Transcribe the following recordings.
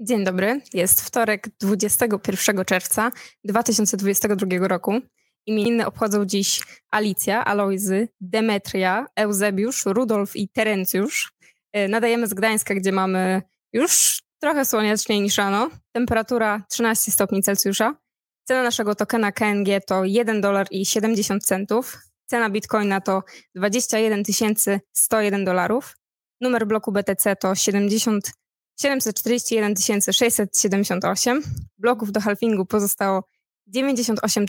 Dzień dobry. Jest wtorek 21 czerwca 2022 roku. Imieniny obchodzą dziś Alicja, Alojzy, Demetria, Eusebiusz, Rudolf i Terencjusz. E, nadajemy z Gdańska, gdzie mamy już trochę słoneczniej niż rano. Temperatura 13 stopni Celsjusza. Cena naszego tokena KNG to 1 dolar i 70 centów. Cena bitcoina to 21 101 dolarów. Numer bloku BTC to 70 741 678. Bloków do halfingu pozostało 98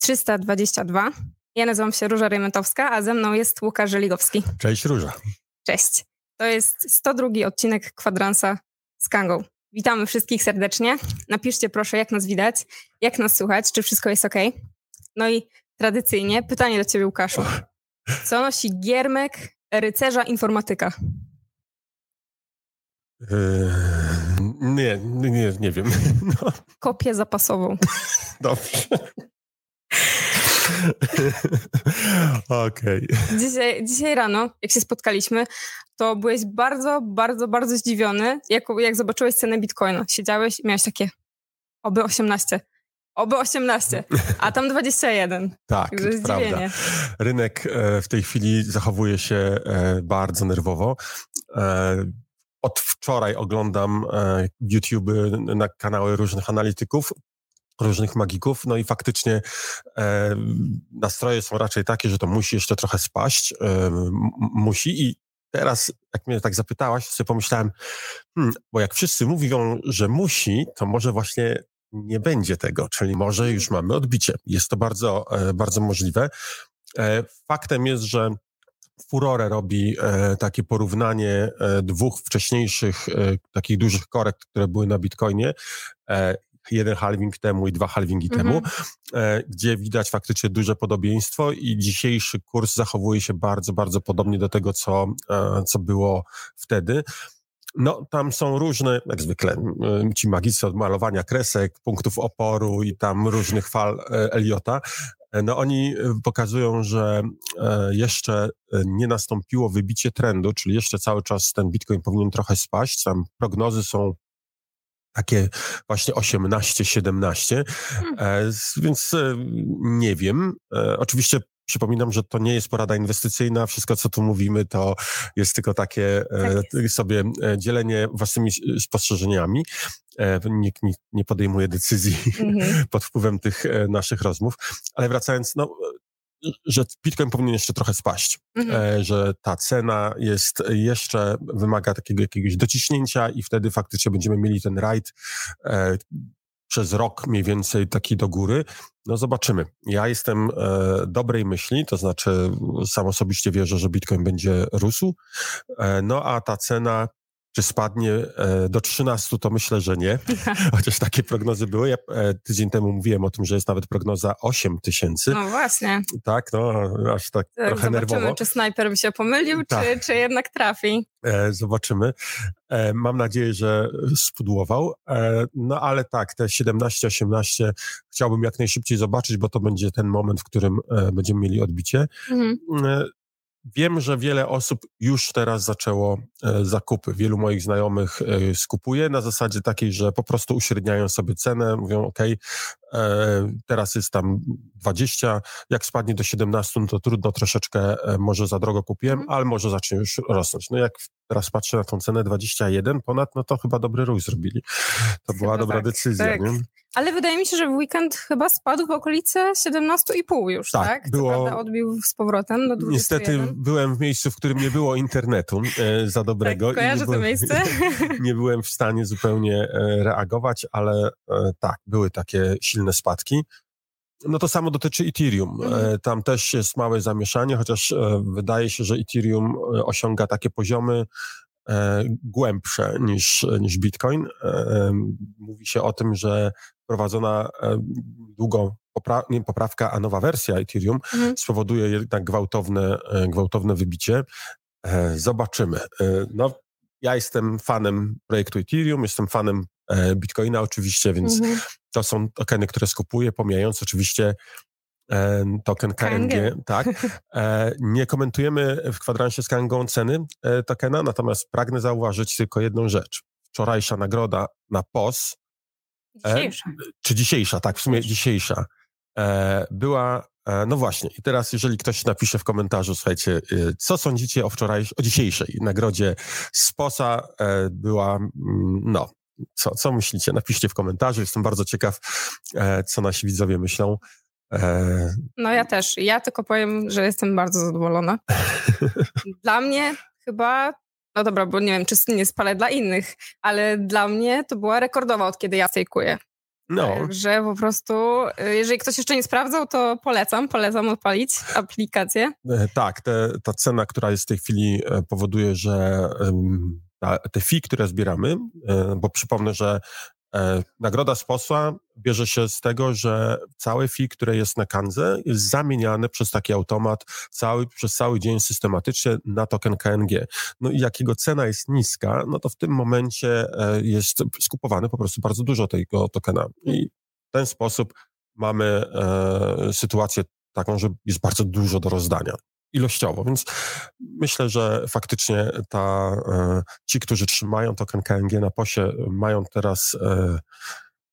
322. Ja nazywam się Róża Rementowska, a ze mną jest Łukasz Żeligowski. Cześć Róża. Cześć. To jest 102 odcinek kwadransa z Kangą. Witamy wszystkich serdecznie. Napiszcie proszę, jak nas widać, jak nas słychać, czy wszystko jest ok. No i tradycyjnie pytanie do ciebie, Łukaszu. Co nosi giermek rycerza informatyka? Yy, nie, nie, nie wiem. No. Kopię zapasową. Dobrze. Okej. Okay. Dzisiaj, dzisiaj rano, jak się spotkaliśmy, to byłeś bardzo, bardzo, bardzo zdziwiony, jak, jak zobaczyłeś cenę bitcoina. Siedziałeś i miałeś takie oby 18. Oby 18, a tam 21. Tak, prawda. Rynek e, w tej chwili zachowuje się e, bardzo nerwowo e, od wczoraj oglądam e, YouTube na kanały różnych analityków, różnych magików, no i faktycznie e, nastroje są raczej takie, że to musi jeszcze trochę spaść, e, musi i teraz, jak mnie tak zapytałaś, sobie pomyślałem, hmm, bo jak wszyscy mówią, że musi, to może właśnie nie będzie tego, czyli może już mamy odbicie. Jest to bardzo, bardzo możliwe. Faktem jest, że furorę robi e, takie porównanie e, dwóch wcześniejszych e, takich dużych korekt, które były na Bitcoinie. E, jeden halving temu i dwa halvingi mm -hmm. temu, e, gdzie widać faktycznie duże podobieństwo i dzisiejszy kurs zachowuje się bardzo, bardzo podobnie do tego, co, e, co było wtedy. No, tam są różne, jak zwykle, ci magicy od malowania kresek, punktów oporu i tam różnych fal Eliota. E, no oni e, pokazują, że e, jeszcze nie nastąpiło wybicie trendu, czyli jeszcze cały czas ten Bitcoin powinien trochę spaść. Tam prognozy są takie właśnie 18, 17, hmm. więc nie wiem. Oczywiście Przypominam, że to nie jest porada inwestycyjna. Wszystko, co tu mówimy, to jest tylko takie tak jest. sobie dzielenie własnymi spostrzeżeniami. Nikt nie, nie podejmuje decyzji mhm. pod wpływem tych naszych rozmów. Ale wracając, no, że Bitcoin powinien jeszcze trochę spaść, mhm. że ta cena jest jeszcze, wymaga takiego jakiegoś dociśnięcia i wtedy faktycznie będziemy mieli ten rajd przez rok mniej więcej taki do góry. No zobaczymy. Ja jestem e, dobrej myśli, to znaczy sam osobiście wierzę, że Bitcoin będzie rósł. E, no a ta cena czy spadnie e, do 13, to myślę, że nie. Chociaż takie prognozy były. Ja e, tydzień temu mówiłem o tym, że jest nawet prognoza 8 tysięcy. No właśnie. Tak, no aż tak, tak trochę zobaczymy, nerwowo. czy snajper by się pomylił, tak. czy, czy jednak trafi. E, zobaczymy. Mam nadzieję, że spudłował. No ale tak, te 17-18 chciałbym jak najszybciej zobaczyć, bo to będzie ten moment, w którym będziemy mieli odbicie. Mhm. Wiem, że wiele osób już teraz zaczęło e, zakupy. Wielu moich znajomych e, skupuje na zasadzie takiej, że po prostu uśredniają sobie cenę, mówią, OK, e, teraz jest tam 20, jak spadnie do 17, no to trudno troszeczkę, może za drogo kupiłem, mm. ale może zacznie już rosnąć. No jak teraz patrzę na tą cenę 21 ponad, no to chyba dobry ruch zrobili. To była chyba dobra tak, decyzja, tak. nie? Ale wydaje mi się, że w weekend chyba spadł w okolice 17,5 już, tak? tak? Było... odbił z powrotem do 21. Niestety byłem w miejscu, w którym nie było internetu e, za dobrego. Tak, kojarzę to byłem, miejsce. nie byłem w stanie zupełnie e, reagować, ale e, tak, były takie silne spadki. No to samo dotyczy Ethereum. Mhm. E, tam też jest małe zamieszanie, chociaż e, wydaje się, że Ethereum osiąga takie poziomy głębsze niż, niż Bitcoin. Mówi się o tym, że prowadzona długo popra nie poprawka, a nowa wersja Ethereum mhm. spowoduje jednak gwałtowne, gwałtowne wybicie. Zobaczymy. No, ja jestem fanem projektu Ethereum, jestem fanem Bitcoina oczywiście, więc mhm. To są tokeny, które skupuję, pomijając oczywiście e, token KNG. KNG. Tak. E, nie komentujemy w kwadransie z KNG ceny e, tokena, natomiast pragnę zauważyć tylko jedną rzecz. wczorajsza nagroda na POS, dzisiejsza. E, czy dzisiejsza, tak, w sumie dzisiejsza, była, no właśnie, i teraz jeżeli ktoś napisze w komentarzu, słuchajcie, co sądzicie o wczoraj, o dzisiejszej nagrodzie z POSa, była, mm, no, co, co myślicie? Napiszcie w komentarzu, jestem bardzo ciekaw, co nasi widzowie myślą. No ja też. Ja tylko powiem, że jestem bardzo zadowolona. Dla mnie chyba no dobra, bo nie wiem, czy nie spalę dla innych, ale dla mnie to była rekordowa od kiedy ja sejkuję. No. Że po prostu, y, jeżeli ktoś jeszcze nie sprawdzał, to polecam, polecam odpalić aplikację. E, tak, te, ta cena, która jest w tej chwili e, powoduje, że te fee, które zbieramy, e, bo przypomnę, że E, nagroda z posła bierze się z tego, że całe fee, które jest na Kanze, jest zamieniane przez taki automat cały, przez cały dzień systematycznie na token KNG. No i jakiego cena jest niska, no to w tym momencie e, jest skupowane po prostu bardzo dużo tego tokena. I w ten sposób mamy e, sytuację taką, że jest bardzo dużo do rozdania ilościowo, więc myślę, że faktycznie ta, e, ci, którzy trzymają token KNG na posie, mają teraz e,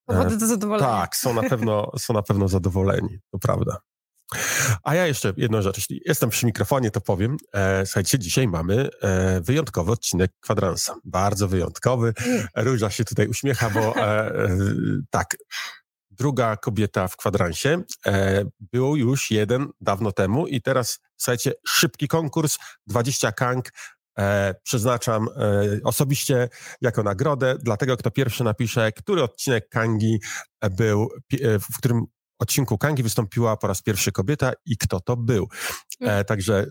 Powody do zadowolenia. Tak, są na pewno, są na pewno zadowoleni, to prawda. A ja jeszcze jedną rzecz, jeśli jestem przy mikrofonie, to powiem. E, słuchajcie, dzisiaj mamy e, wyjątkowy odcinek kwadransa. Bardzo wyjątkowy. Mm. Róża się tutaj uśmiecha, bo e, e tak, druga kobieta w kwadransie. E, był już jeden dawno temu i teraz, słuchajcie, szybki konkurs, 20 kank. E, przeznaczam e, osobiście jako nagrodę dla tego, kto pierwszy napisze, który odcinek Kangi był, e, w którym odcinku Kangi wystąpiła po raz pierwszy kobieta i kto to był. E, mm. także e,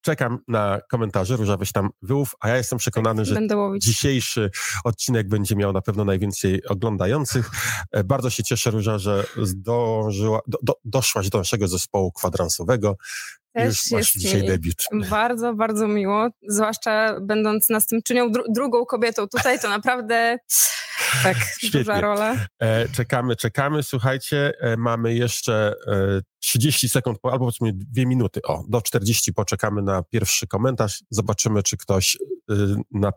czekam na komentarze, Róża weź tam wyłów, a ja jestem przekonany, że dzisiejszy odcinek będzie miał na pewno najwięcej oglądających. E, bardzo się cieszę, Róża, że zdążyła, do, do, doszłaś do naszego zespołu kwadransowego. Też Już jest dzisiaj debiut. Bardzo, bardzo miło, zwłaszcza będąc następczynią dru drugą kobietą tutaj, to naprawdę tak, Świetnie. duża rola. E, czekamy, czekamy. Słuchajcie, e, mamy jeszcze e, 30 sekund, albo powiedzmy dwie minuty. O, do 40 poczekamy na pierwszy komentarz. Zobaczymy, czy ktoś e, na,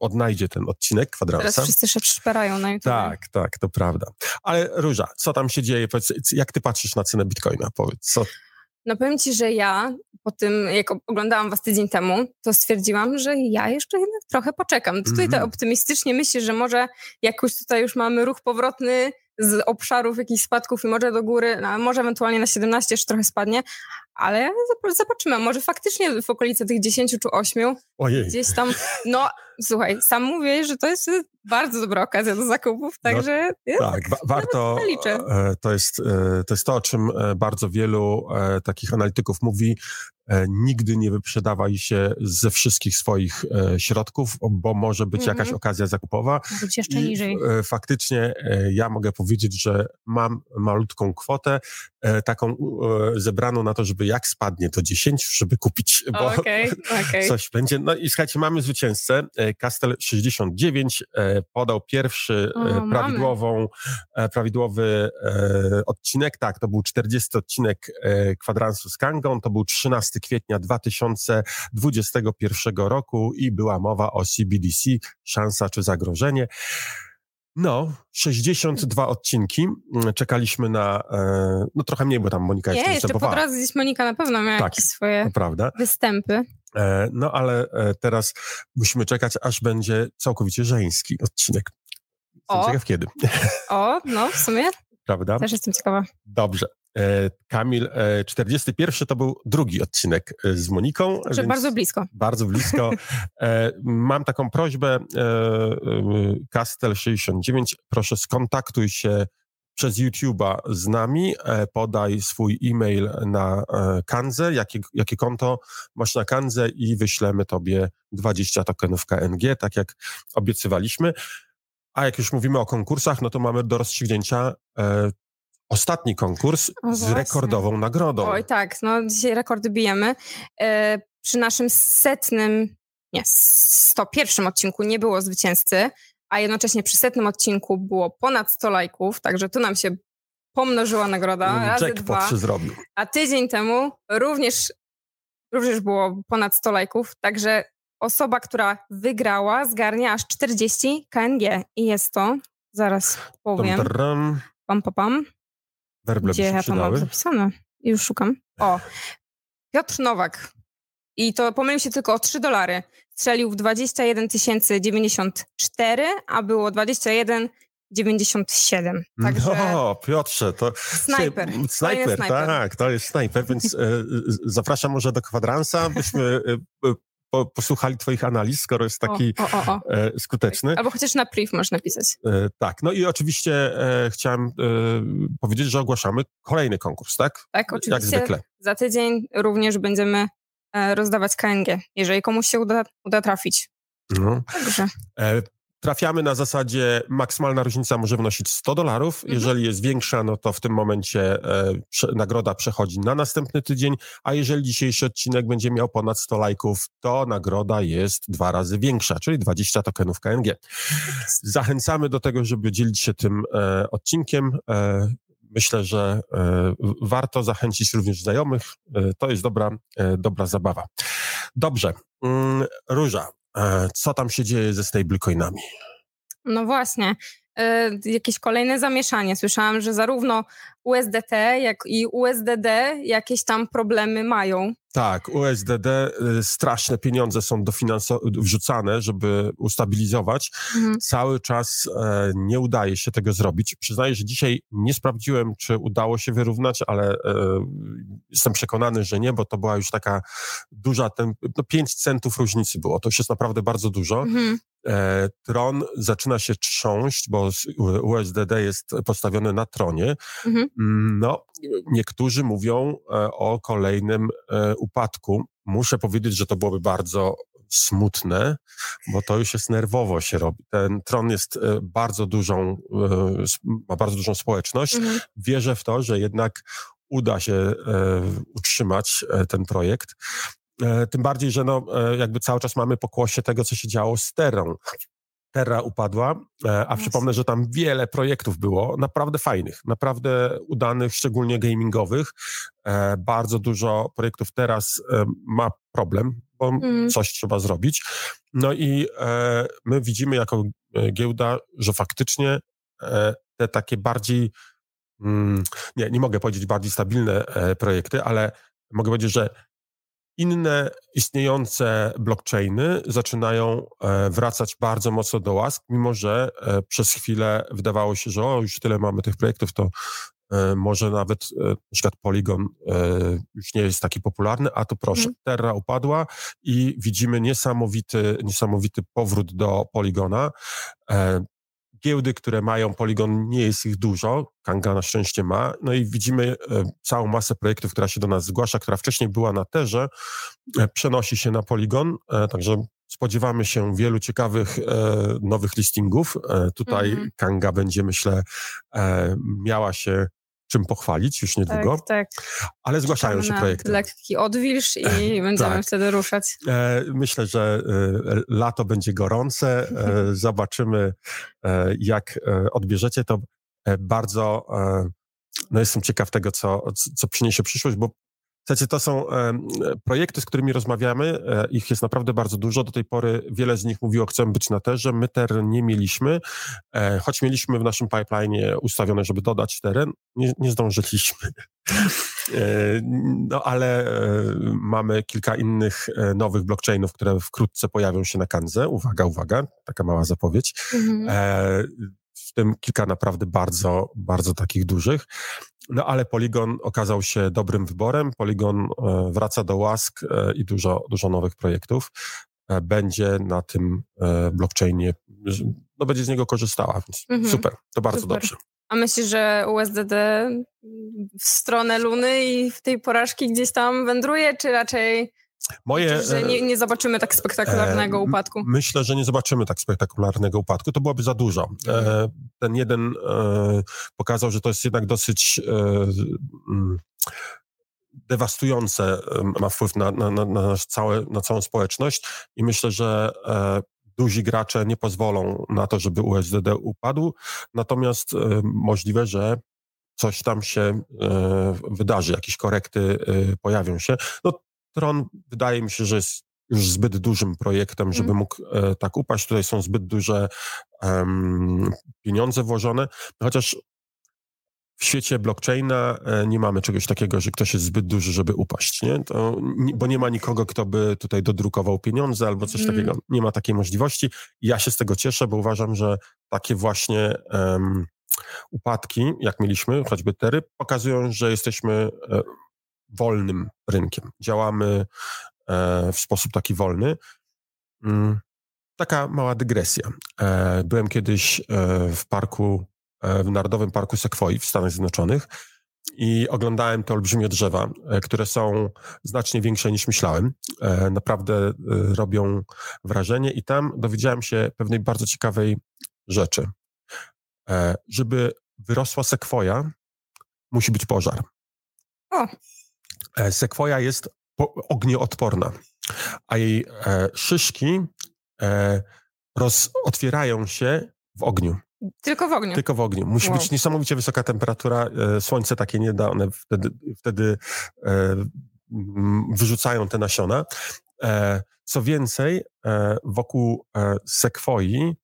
odnajdzie ten odcinek kwadransa. Teraz wszyscy się przyszperają na YouTube. Tak, tak, to prawda. Ale Róża, co tam się dzieje? Powiedz, jak ty patrzysz na cenę bitcoina? Powiedz, co, no powiem ci, że ja po tym, jak oglądałam was tydzień temu, to stwierdziłam, że ja jeszcze jednak trochę poczekam. Tutaj mm -hmm. to optymistycznie myślę, że może jakoś tutaj już mamy ruch powrotny z obszarów jakichś spadków i może do góry, no, może ewentualnie na 17 jeszcze trochę spadnie, ale zobaczymy, może faktycznie w okolicy tych 10 czy 8 Ojej. gdzieś tam, no słuchaj, sam mówię, że to jest bardzo dobra okazja do zakupów, no, także no, tak, wa warto, e, to jest, e, to jest to, o czym e, bardzo wielu takich analityków mówi, nigdy nie wyprzedawaj się ze wszystkich swoich środków, bo może być mm -hmm. jakaś okazja zakupowa. Być jeszcze I niżej. Faktycznie ja mogę powiedzieć, że mam malutką kwotę, taką zebraną na to, żeby jak spadnie to 10, żeby kupić, bo okay, okay. coś będzie. No i słuchajcie, mamy zwycięzcę. Castel 69 podał pierwszy o, prawidłową, prawidłowy odcinek. Tak, to był 40 odcinek kwadransu z Kangą. To był 13 kwietnia 2021 roku i była mowa o CBDC, szansa czy zagrożenie. No, 62 odcinki. Mm, czekaliśmy na, e, no trochę mniej, bo tam Monika Nie, jeszcze po drodze gdzieś Monika na pewno miała tak, jakieś swoje prawda. występy. E, no, ale e, teraz musimy czekać, aż będzie całkowicie żeński odcinek. Jestem o. ciekaw kiedy. O, no w sumie. Prawda? Też jestem ciekawa. Dobrze. E, Kamil, 41 e, to był drugi odcinek e, z Moniką. Także bardzo blisko. Bardzo blisko. Mam taką prośbę, Castel69, proszę skontaktuj się przez YouTube'a z nami, podaj swój e-mail na Kanzę, jakie, jakie konto masz na Kanzę i wyślemy tobie 20 tokenów KNG, tak jak obiecywaliśmy. A jak już mówimy o konkursach, no to mamy do rozstrzygnięcia ostatni konkurs z rekordową nagrodą. Oj tak, no dzisiaj rekordy bijemy. E, przy naszym setnym, nie, 101 odcinku nie było zwycięzcy, a jednocześnie przy setnym odcinku było ponad 100 lajków, także tu nam się pomnożyła nagroda razy dwa. się zrobił. A tydzień temu również, również było ponad 100 lajków, także osoba, która wygrała, zgarnia aż 40 KNG. I jest to, zaraz powiem. Pam, pam, pam. Werble Gdzie ja to mam zapisane? Już szukam. O, Piotr Nowak. I to pomylił się tylko o 3 dolary. Strzelił w 21 094, a było 21 97. Także... No, Piotrze, to. Snajper. Snajper, tak, to jest snajper, więc e, zapraszam może do kwadransa, byśmy e, e, po, posłuchali Twoich analiz, skoro jest taki o, o, o, e, skuteczny. Albo chociaż na priv można napisać. E, tak, no i oczywiście e, chciałem powiedzieć, że ogłaszamy kolejny konkurs, tak? Tak, oczywiście. Jak zwykle. Za tydzień również będziemy rozdawać KNG, jeżeli komuś się uda, uda trafić. No. Także. Trafiamy na zasadzie maksymalna różnica może wynosić 100 dolarów. Mhm. Jeżeli jest większa, no to w tym momencie e, prze, nagroda przechodzi na następny tydzień, a jeżeli dzisiejszy odcinek będzie miał ponad 100 lajków, to nagroda jest dwa razy większa, czyli 20 tokenów KNG. Zachęcamy do tego, żeby dzielić się tym e, odcinkiem. E, myślę, że e, warto zachęcić również znajomych. E, to jest dobra, e, dobra zabawa. Dobrze. Mm, Róża, co tam się dzieje ze stablecoinami? No właśnie. E, jakieś kolejne zamieszanie. Słyszałam, że zarówno USDT, jak i USDD jakieś tam problemy mają. Tak, USDD y, straszne pieniądze są wrzucane, żeby ustabilizować. Mhm. Cały czas e, nie udaje się tego zrobić. Przyznaję, że dzisiaj nie sprawdziłem, czy udało się wyrównać, ale e, jestem przekonany, że nie, bo to była już taka duża, ten, no 5 centów różnicy było. To już jest naprawdę bardzo dużo. Mhm. E, tron zaczyna się trząść, bo USDD jest postawiony na tronie. Mhm. Mm, no, niektórzy mówią e, o kolejnym e, upadku. Muszę powiedzieć, że to byłoby bardzo smutne, bo to już jest nerwowo się robi. Ten tron jest bardzo dużą, ma bardzo dużą społeczność. Mhm. Wierzę w to, że jednak uda się utrzymać ten projekt. E, tym bardziej, że no, e, jakby cały czas mamy pokłosie tego, co się działo z Terrą. Terra upadła, e, a przypomnę, że tam wiele projektów było, naprawdę fajnych, naprawdę udanych, szczególnie gamingowych. Bardzo dużo projektów teraz ma problem, bo mm. coś trzeba zrobić. No i my widzimy jako giełda, że faktycznie te takie bardziej, mm, nie, nie mogę powiedzieć bardziej stabilne projekty, ale mogę powiedzieć, że inne istniejące blockchainy zaczynają e, wracać bardzo mocno do łask, mimo że e, przez chwilę wydawało się, że o, już tyle mamy tych projektów, to e, może nawet na przykład Polygon już nie jest taki popularny, a tu proszę, mm. Terra upadła i widzimy niesamowity, niesamowity powrót do Polygona giełdy, które mają Polygon, nie jest ich dużo. Kanga na szczęście ma. No i widzimy e, całą masę projektów, która się do nas zgłasza, która wcześniej była na Terze, e, przenosi się na Polygon, e, także spodziewamy się wielu ciekawych nowych listingów. tutaj -hmm. Kanga będzie, myślę, miała się czym pochwalić już niedługo. Tak, tak. Ale zgłaszają Czekamy się projekty. Lekki odwilż i będziemy tak. wtedy ruszać. E, myślę, że e, lato będzie gorące. E, zobaczymy, jak odbierzecie to. Bardzo no jestem ciekaw tego, co, co przyniesie przyszłość, bo Słuchajcie, to są e, projekty, z którymi rozmawiamy. E, ich jest naprawdę bardzo dużo. Do tej pory wiele z nich mówiło, chcemy być na terze. My teren nie mieliśmy, e, choć mieliśmy w naszym pipeline ustawione, żeby dodać teren. Nie, nie zdążyliśmy. E, no ale e, mamy kilka innych e, nowych blockchainów, które wkrótce pojawią się na Kanze. Uwaga, uwaga, taka mała zapowiedź. Mhm. W tym kilka naprawdę bardzo, bardzo takich dużych. No ale Polygon okazał się dobrym wyborem. Polygon e, wraca do łask e, i dużo, dużo nowych projektów e, będzie na tym blockchainie, no będzie z niego korzystała, więc mhm. super, to bardzo super. dobrze. A myślisz, że USDD w stronę Luny i w tej porażki gdzieś tam wędruje, czy raczej Moje, że nie, nie, zobaczymy tak spektakularnego e, upadku? Myślę, że nie zobaczymy tak spektakularnego upadku. To byłoby za dużo. E, mhm. ten jeden e, pokazał, że to jest jednak dosyć e, dewastujące, ma wpływ na, na, na, na, całe, na całą społeczność i myślę, że e, duzi gracze nie pozwolą na to, żeby USDD upadł, natomiast e, możliwe, że coś tam się wydarzy, jakieś korekty pojawią się. No, Tron wydaje mi się, że jest już zbyt dużym projektem, żeby mm. mógł e, tak upaść. Tutaj są zbyt duże um, pieniądze włożone, chociaż w świecie blockchaina e, nie mamy czegoś takiego, że ktoś jest zbyt duży, żeby upaść, nie? To, bo nie ma nikogo, kto by tutaj dodrukował pieniądze albo coś mm. takiego. Nie ma takiej możliwości. Ja się z tego cieszę, bo uważam, że takie właśnie um, upadki, jak mieliśmy, choćby Tery, pokazują, że jesteśmy e, wolnym rynkiem. Działamy e, w sposób taki wolny. Mm, taka mała dygresja. E, byłem kiedyś w parku, w Narodowym Parku Sekwoi w Stanach Zjednoczonych i oglądałem te olbrzymie drzewa, które są znacznie większe niż myślałem. Naprawdę robią wrażenie i tam dowiedziałem się pewnej bardzo ciekawej rzeczy. Żeby wyrosła sekwoja, musi być pożar. O. E, sekwoja jest ognioodporna, a jej e, szyszki e, roz, otwierają się w ogniu. Tylko w ogniu. Tylko w ogniu. Musi wow. być niesamowicie wysoka temperatura. Słońce takie nie da, one wtedy, wtedy e, wyrzucają te nasiona. Co więcej, wokół sekwoi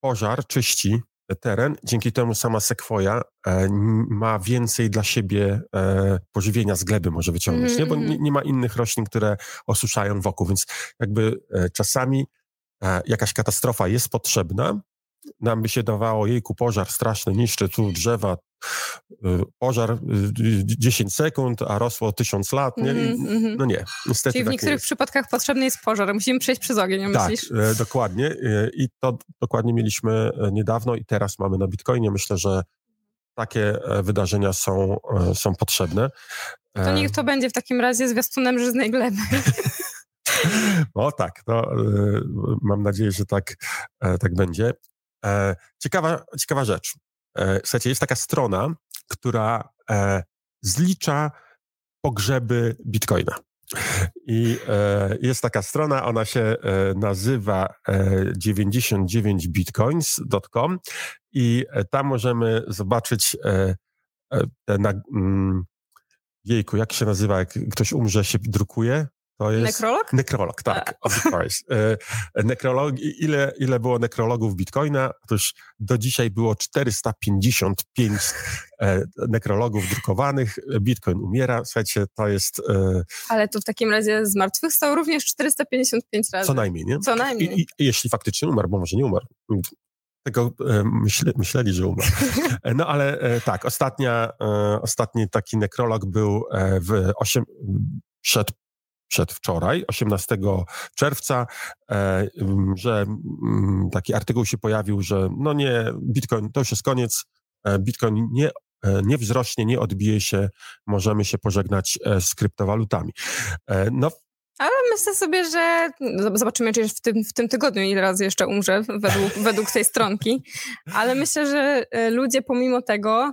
pożar czyści teren. Dzięki temu sama sekwoja e, ma więcej dla siebie e, pożywienia z gleby może wyciągnąć, mm nie? bo mhm. nie, nie, ma innych roślin, które osuszają wokół, więc jakby e, czasami jakaś katastrofa jest potrzebna, nam by się dawało, jejku, pożar straszny, niszczy tu drzewa, y, pożar 10 y, sekund, a rosło 1000 lat. Nie? Mm -hmm. No nie, niestety Czyli w tak niektórych przypadkach potrzebny jest pożar, musimy przejść przez ogień, tak, myślisz? Tak, dokładnie i to dokładnie mieliśmy e, niedawno i teraz mamy na Bitcoinie. Myślę, że takie e, wydarzenia są, są potrzebne. To niech to będzie w takim razie zwiastunem żyznej gleby. O tak, no, mam nadzieję, że tak, tak będzie. E, ciekawa, ciekawa rzecz. E, słuchajcie, jest taka strona, która e, zlicza pogrzeby bitcoina. I e, jest taka strona, ona się e, nazywa 99bitcoins.com e, i tam możemy zobaczyć na, mm, jejku, jak się nazywa, jak ktoś umrze, się drukuje? To jest... Nekrolog? Nekrolog, tak. Of course. E, nekrolog, ile, ile było nekrologów Bitcoina? Otóż do dzisiaj było 455 e, nekrologów drukowanych. Bitcoin umiera. Słuchajcie, to jest... E, Ale to w takim razie zmartwychwstał również 455 razy. Co najmniej, nie? Co najmniej. I, i, jeśli faktycznie umarł, bo może nie umarł tego myśle, myśleli, że umarł. No ale tak, ostatnia, ostatni taki nekrolog był w 8, przed przedwczoraj, 18 czerwca, e, że taki artykuł się pojawił, że no nie, Bitcoin to już jest koniec, e, Bitcoin nie, e, nie wzrośnie, nie odbije się, możemy się pożegnać z kryptowalutami. No, ale myślę sobie, że no, zobaczymy, czy w tym, w tym tygodniu ile razy jeszcze umrze według, według tej stronki, ale myślę, że ludzie pomimo tego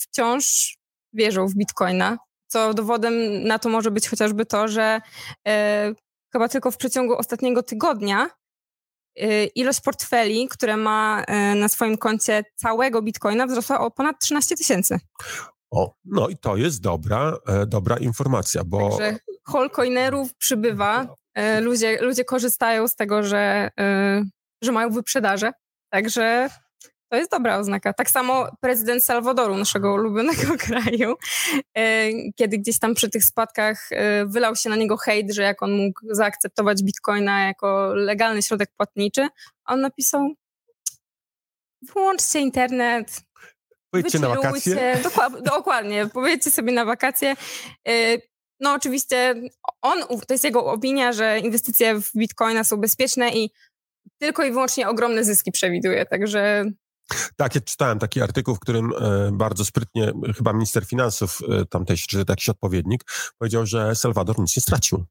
wciąż wierzą w Bitcoina, co dowodem na to może być chociażby to, że e, chyba tylko w przeciągu ostatniego tygodnia e, ilość portfeli, które ma e, na swoim koncie całego bitcoina wzrosła o ponad 13 tysięcy. O, no i to jest dobra, e, dobra informacja, bo... Także holcoinerów przybywa, e, ludzie, ludzie korzystają z tego, że, e, że mają wyprzedaże, także to jest dobra oznaka. Tak samo prezydent Salwadoru, naszego ulubionego kraju, e, kiedy gdzieś tam przy tych spadkach e, wylał się na niego hejt, że jak on mógł zaakceptować bitcoina jako legalny środek płatniczy, on napisał wyłączcie internet, Pojedźcie na wakacje. Dokładnie, dokładnie, powiedzcie sobie na wakacje. E, no oczywiście on, to jest jego opinia, że inwestycje w bitcoina są bezpieczne i tylko i wyłącznie ogromne zyski przewiduje, także tak, ja czytałem taki artykuł, w którym e, bardzo sprytnie chyba minister finansów e, tamtejszy, czy jakiś odpowiednik, powiedział, że Salwador nic nie stracił.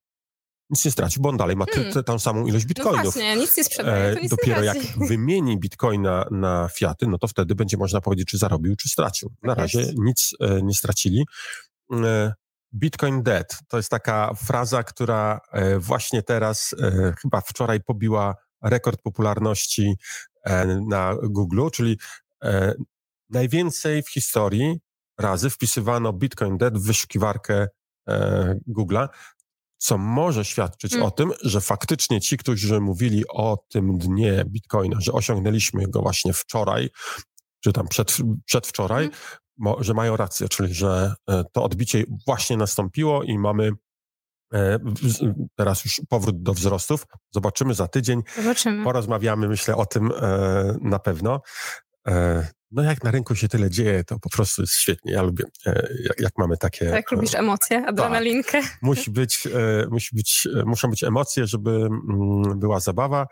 Nic nie stracił, bo on dalej ma hmm. tą samą ilość no bitcoinów. No właśnie, nic nie sprzedaje, to nic Dopiero jak wymieni bitcoina na fiaty, no to wtedy będzie można powiedzieć, czy zarobił, czy stracił. Na tak razie nic e, nie stracili. E, Bitcoin dead to jest taka fraza, która e, właśnie teraz, e, chyba wczoraj pobiła rekord popularności E, na Google, czyli e, najwięcej w historii razy wpisywano Bitcoin Dead w wyszukiwarkę e, Google'a. co może świadczyć Mm. o tym, że faktycznie ci, którzy mówili o tym dnie Bitcoina, że osiągnęliśmy go właśnie wczoraj, czy tam przed, przedwczoraj, Mm. mo, że mają rację, czyli że e, to odbicie właśnie nastąpiło i mamy e, teraz już powrót do wzrostów. Zobaczymy za tydzień. Zobaczymy. Porozmawiamy, myślę, o tym e, na pewno. E, no jak na rynku się tyle dzieje, to po prostu jest świetnie. Ja lubię, e, jak, jak mamy takie... Tak, lubisz emocje, adrenalinkę. musi być, e, musi być, e, muszą być emocje, żeby mm, była zabawa.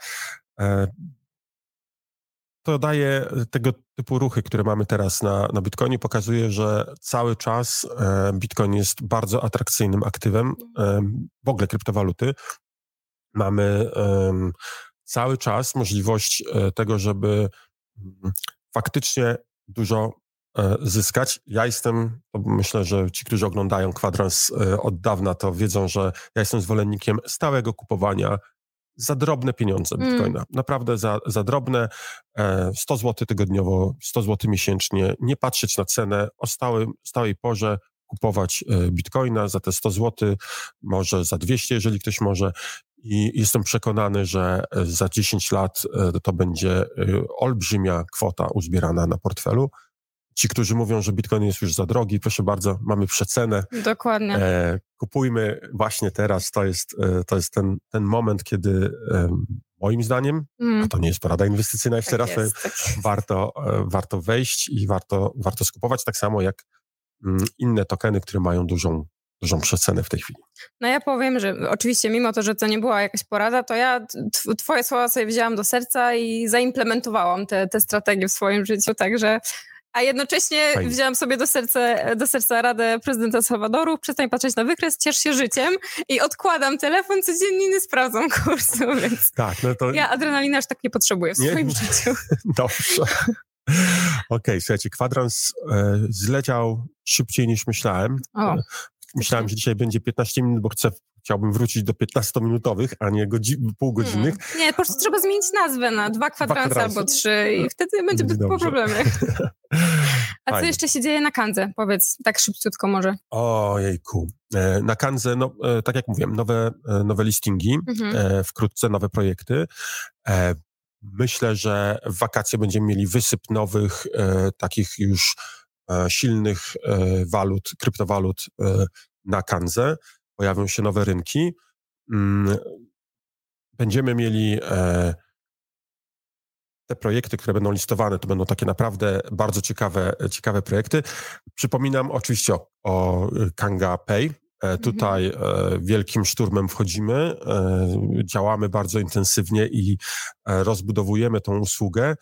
E, to daje tego typu ruchy, które mamy teraz na, na Bitcoinie, pokazuje, że cały czas e, Bitcoin jest bardzo atrakcyjnym aktywem, e, w ogóle kryptowaluty. Mamy cały czas możliwość e, tego, żeby mm, faktycznie dużo e, zyskać. Ja jestem, myślę, że ci, którzy oglądają kwadrans e, od dawna, to wiedzą, że ja jestem zwolennikiem stałego kupowania za drobne pieniądze Mm. Bitcoina. Naprawdę za, za drobne. E, 100 zł tygodniowo, 100 zł miesięcznie. Nie patrzeć na cenę, o stałym, stałej porze kupować e, Bitcoina za te 100 zł, może za 200, jeżeli ktoś może. I jestem przekonany, że e, za 10 lat e, to będzie e, olbrzymia kwota uzbierana na portfelu. Ci, którzy mówią, że Bitcoin jest już za drogi, proszę bardzo, mamy przecenę. Dokładnie. E, kupujmy właśnie teraz. To jest, e, to jest ten, ten moment, kiedy e, moim zdaniem, Mm, a to nie jest porada inwestycyjna, jeszcze tak raz, jest, tak. warto, e, warto wejść i warto, warto skupować, tak samo jak mm, inne tokeny, które mają dużą, dużą przecenę w tej chwili. No ja powiem, że oczywiście mimo to, że to nie była jakaś porada, to ja tw- twoje słowa sobie wzięłam do serca i zaimplementowałam te, te strategie w swoim życiu, także a jednocześnie Fajnie. sobie do serca, do serca radę prezydenta Salwadoru, przestań patrzeć na wykres, ciesz się życiem i odkładam telefon codziennie sprawdzam kursu, więc Tak, no to ja adrenaliny aż tak nie potrzebuję w Nie? swoim życiu. dobrze. Okej, słuchajcie, kwadrans e, zleciał szybciej niż myślałem. O, E, Myślałem, że dzisiaj będzie 15 minut, bo chcę, chciałbym wrócić do 15-minutowych, a nie godzi- półgodzinnych. Hmm. Nie, po prostu trzeba zmienić nazwę na dwa kwadransy kwadransy. albo trzy i wtedy będzie po problemie. A co jeszcze się dzieje na Kandze? Powiedz tak szybciutko może. Ojejku. E, Na Kanze, no, e, tak jak mówiłem, nowe, e, nowe listingi, Mhm. wkrótce nowe projekty. Myślę, że w wakacje będziemy mieli wysyp nowych, takich już silnych walut, kryptowalut na Kanze. Pojawią się nowe rynki. Mm, Będziemy mieli e, te projekty, które będą listowane, to będą takie naprawdę bardzo ciekawe, ciekawe projekty. Przypominam oczywiście o, o Kanga Pay. E, Tutaj e, wielkim szturmem wchodzimy, e, działamy bardzo intensywnie i e, rozbudowujemy tą usługę.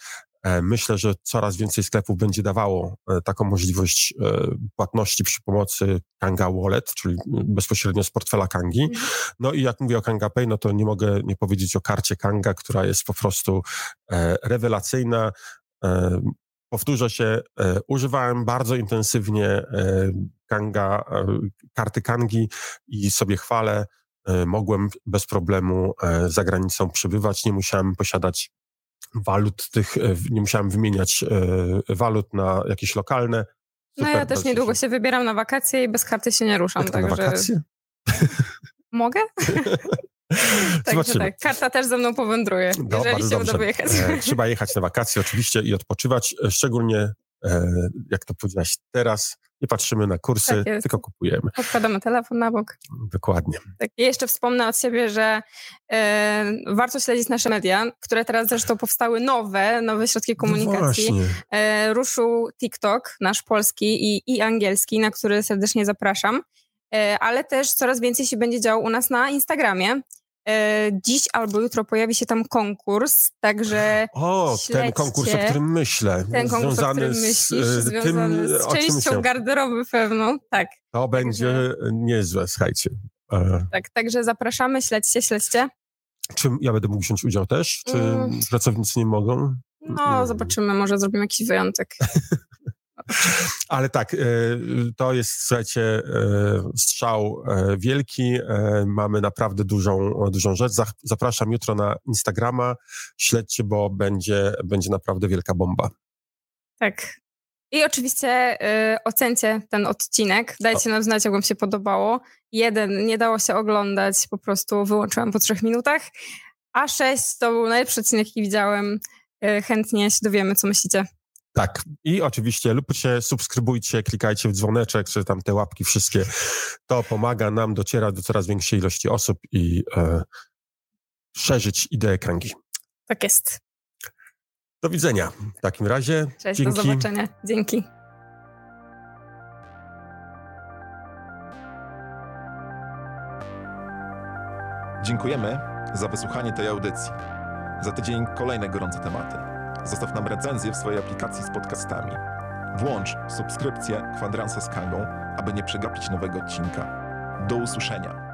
E, Myślę, że coraz więcej sklepów będzie dawało e, taką możliwość e, płatności przy pomocy Kanga Wallet, czyli bezpośrednio z portfela Kangi. No i jak mówię o Kanga Pay, no to nie mogę nie powiedzieć o karcie Kanga, która jest po prostu rewelacyjna. Powtórzę się, używałem bardzo intensywnie Kanga, karty Kangi i sobie chwalę. Mogłem bez problemu za granicą przebywać, nie musiałem posiadać walut tych, e, nie musiałem wymieniać e, walut na jakieś lokalne. No ja Super, też niedługo się- się wybieram na wakacje i bez karty się nie ruszam, Jak to na także wakacje? mogę? Także tak, karta też ze mną powędruje, No, jeżeli się uda dobrze. wyjechać. E, trzeba jechać na wakacje oczywiście i odpoczywać, szczególnie jak to powiedziałaś teraz, nie patrzymy na kursy, Tak tylko kupujemy. Odkładamy telefon na bok. Dokładnie. Tak. Jeszcze wspomnę od siebie, że e, warto śledzić nasze media, które teraz zresztą powstały nowe, nowe środki komunikacji. No e, ruszył TikTok, nasz polski i, i angielski, na który serdecznie zapraszam. E, ale też coraz więcej się będzie działo u nas na Instagramie. E, dziś albo jutro pojawi się tam konkurs, także O, ten śledźcie konkurs, o którym myślę. ten konkurs, o związany którym z, myślisz, e, związany tym, z o częścią garderoby pewną. Tak, To będzie niezłe, słuchajcie. E, tak. Także zapraszamy, śledźcie, śledźcie. czy ja będę mógł wziąć udział też? Czy Mm. pracownicy nie mogą? No, Mm. zobaczymy, może zrobimy jakiś wyjątek. Ale tak, e, to jest, słuchajcie, e, strzał e, wielki. Mamy naprawdę dużą, dużą rzecz. Zapraszam jutro na Instagrama. Śledźcie, bo będzie, będzie naprawdę wielka bomba. Tak. I oczywiście y, ocencie ten odcinek. Dajcie nam znać, jak wam się podobało. Jeden nie dało się oglądać, po prostu wyłączyłam po trzech minutach. A sześć to był najlepszy odcinek, jaki widziałem. Y, chętnie się dowiemy, co myślicie. Tak. I oczywiście lubcie, subskrybujcie, klikajcie w dzwoneczek, czy tam te łapki wszystkie. To pomaga nam docierać do coraz większej ilości osób i e, szerzyć ideę kręgi. Tak jest. Do widzenia w takim razie. Cześć, Dzięki. do zobaczenia. Dzięki. Dziękujemy za wysłuchanie tej audycji. Za tydzień kolejne gorące tematy. Zostaw nam recenzję w swojej aplikacji z podcastami. Włącz subskrypcję Kwadransa z Kangą, aby nie przegapić nowego odcinka. Do usłyszenia.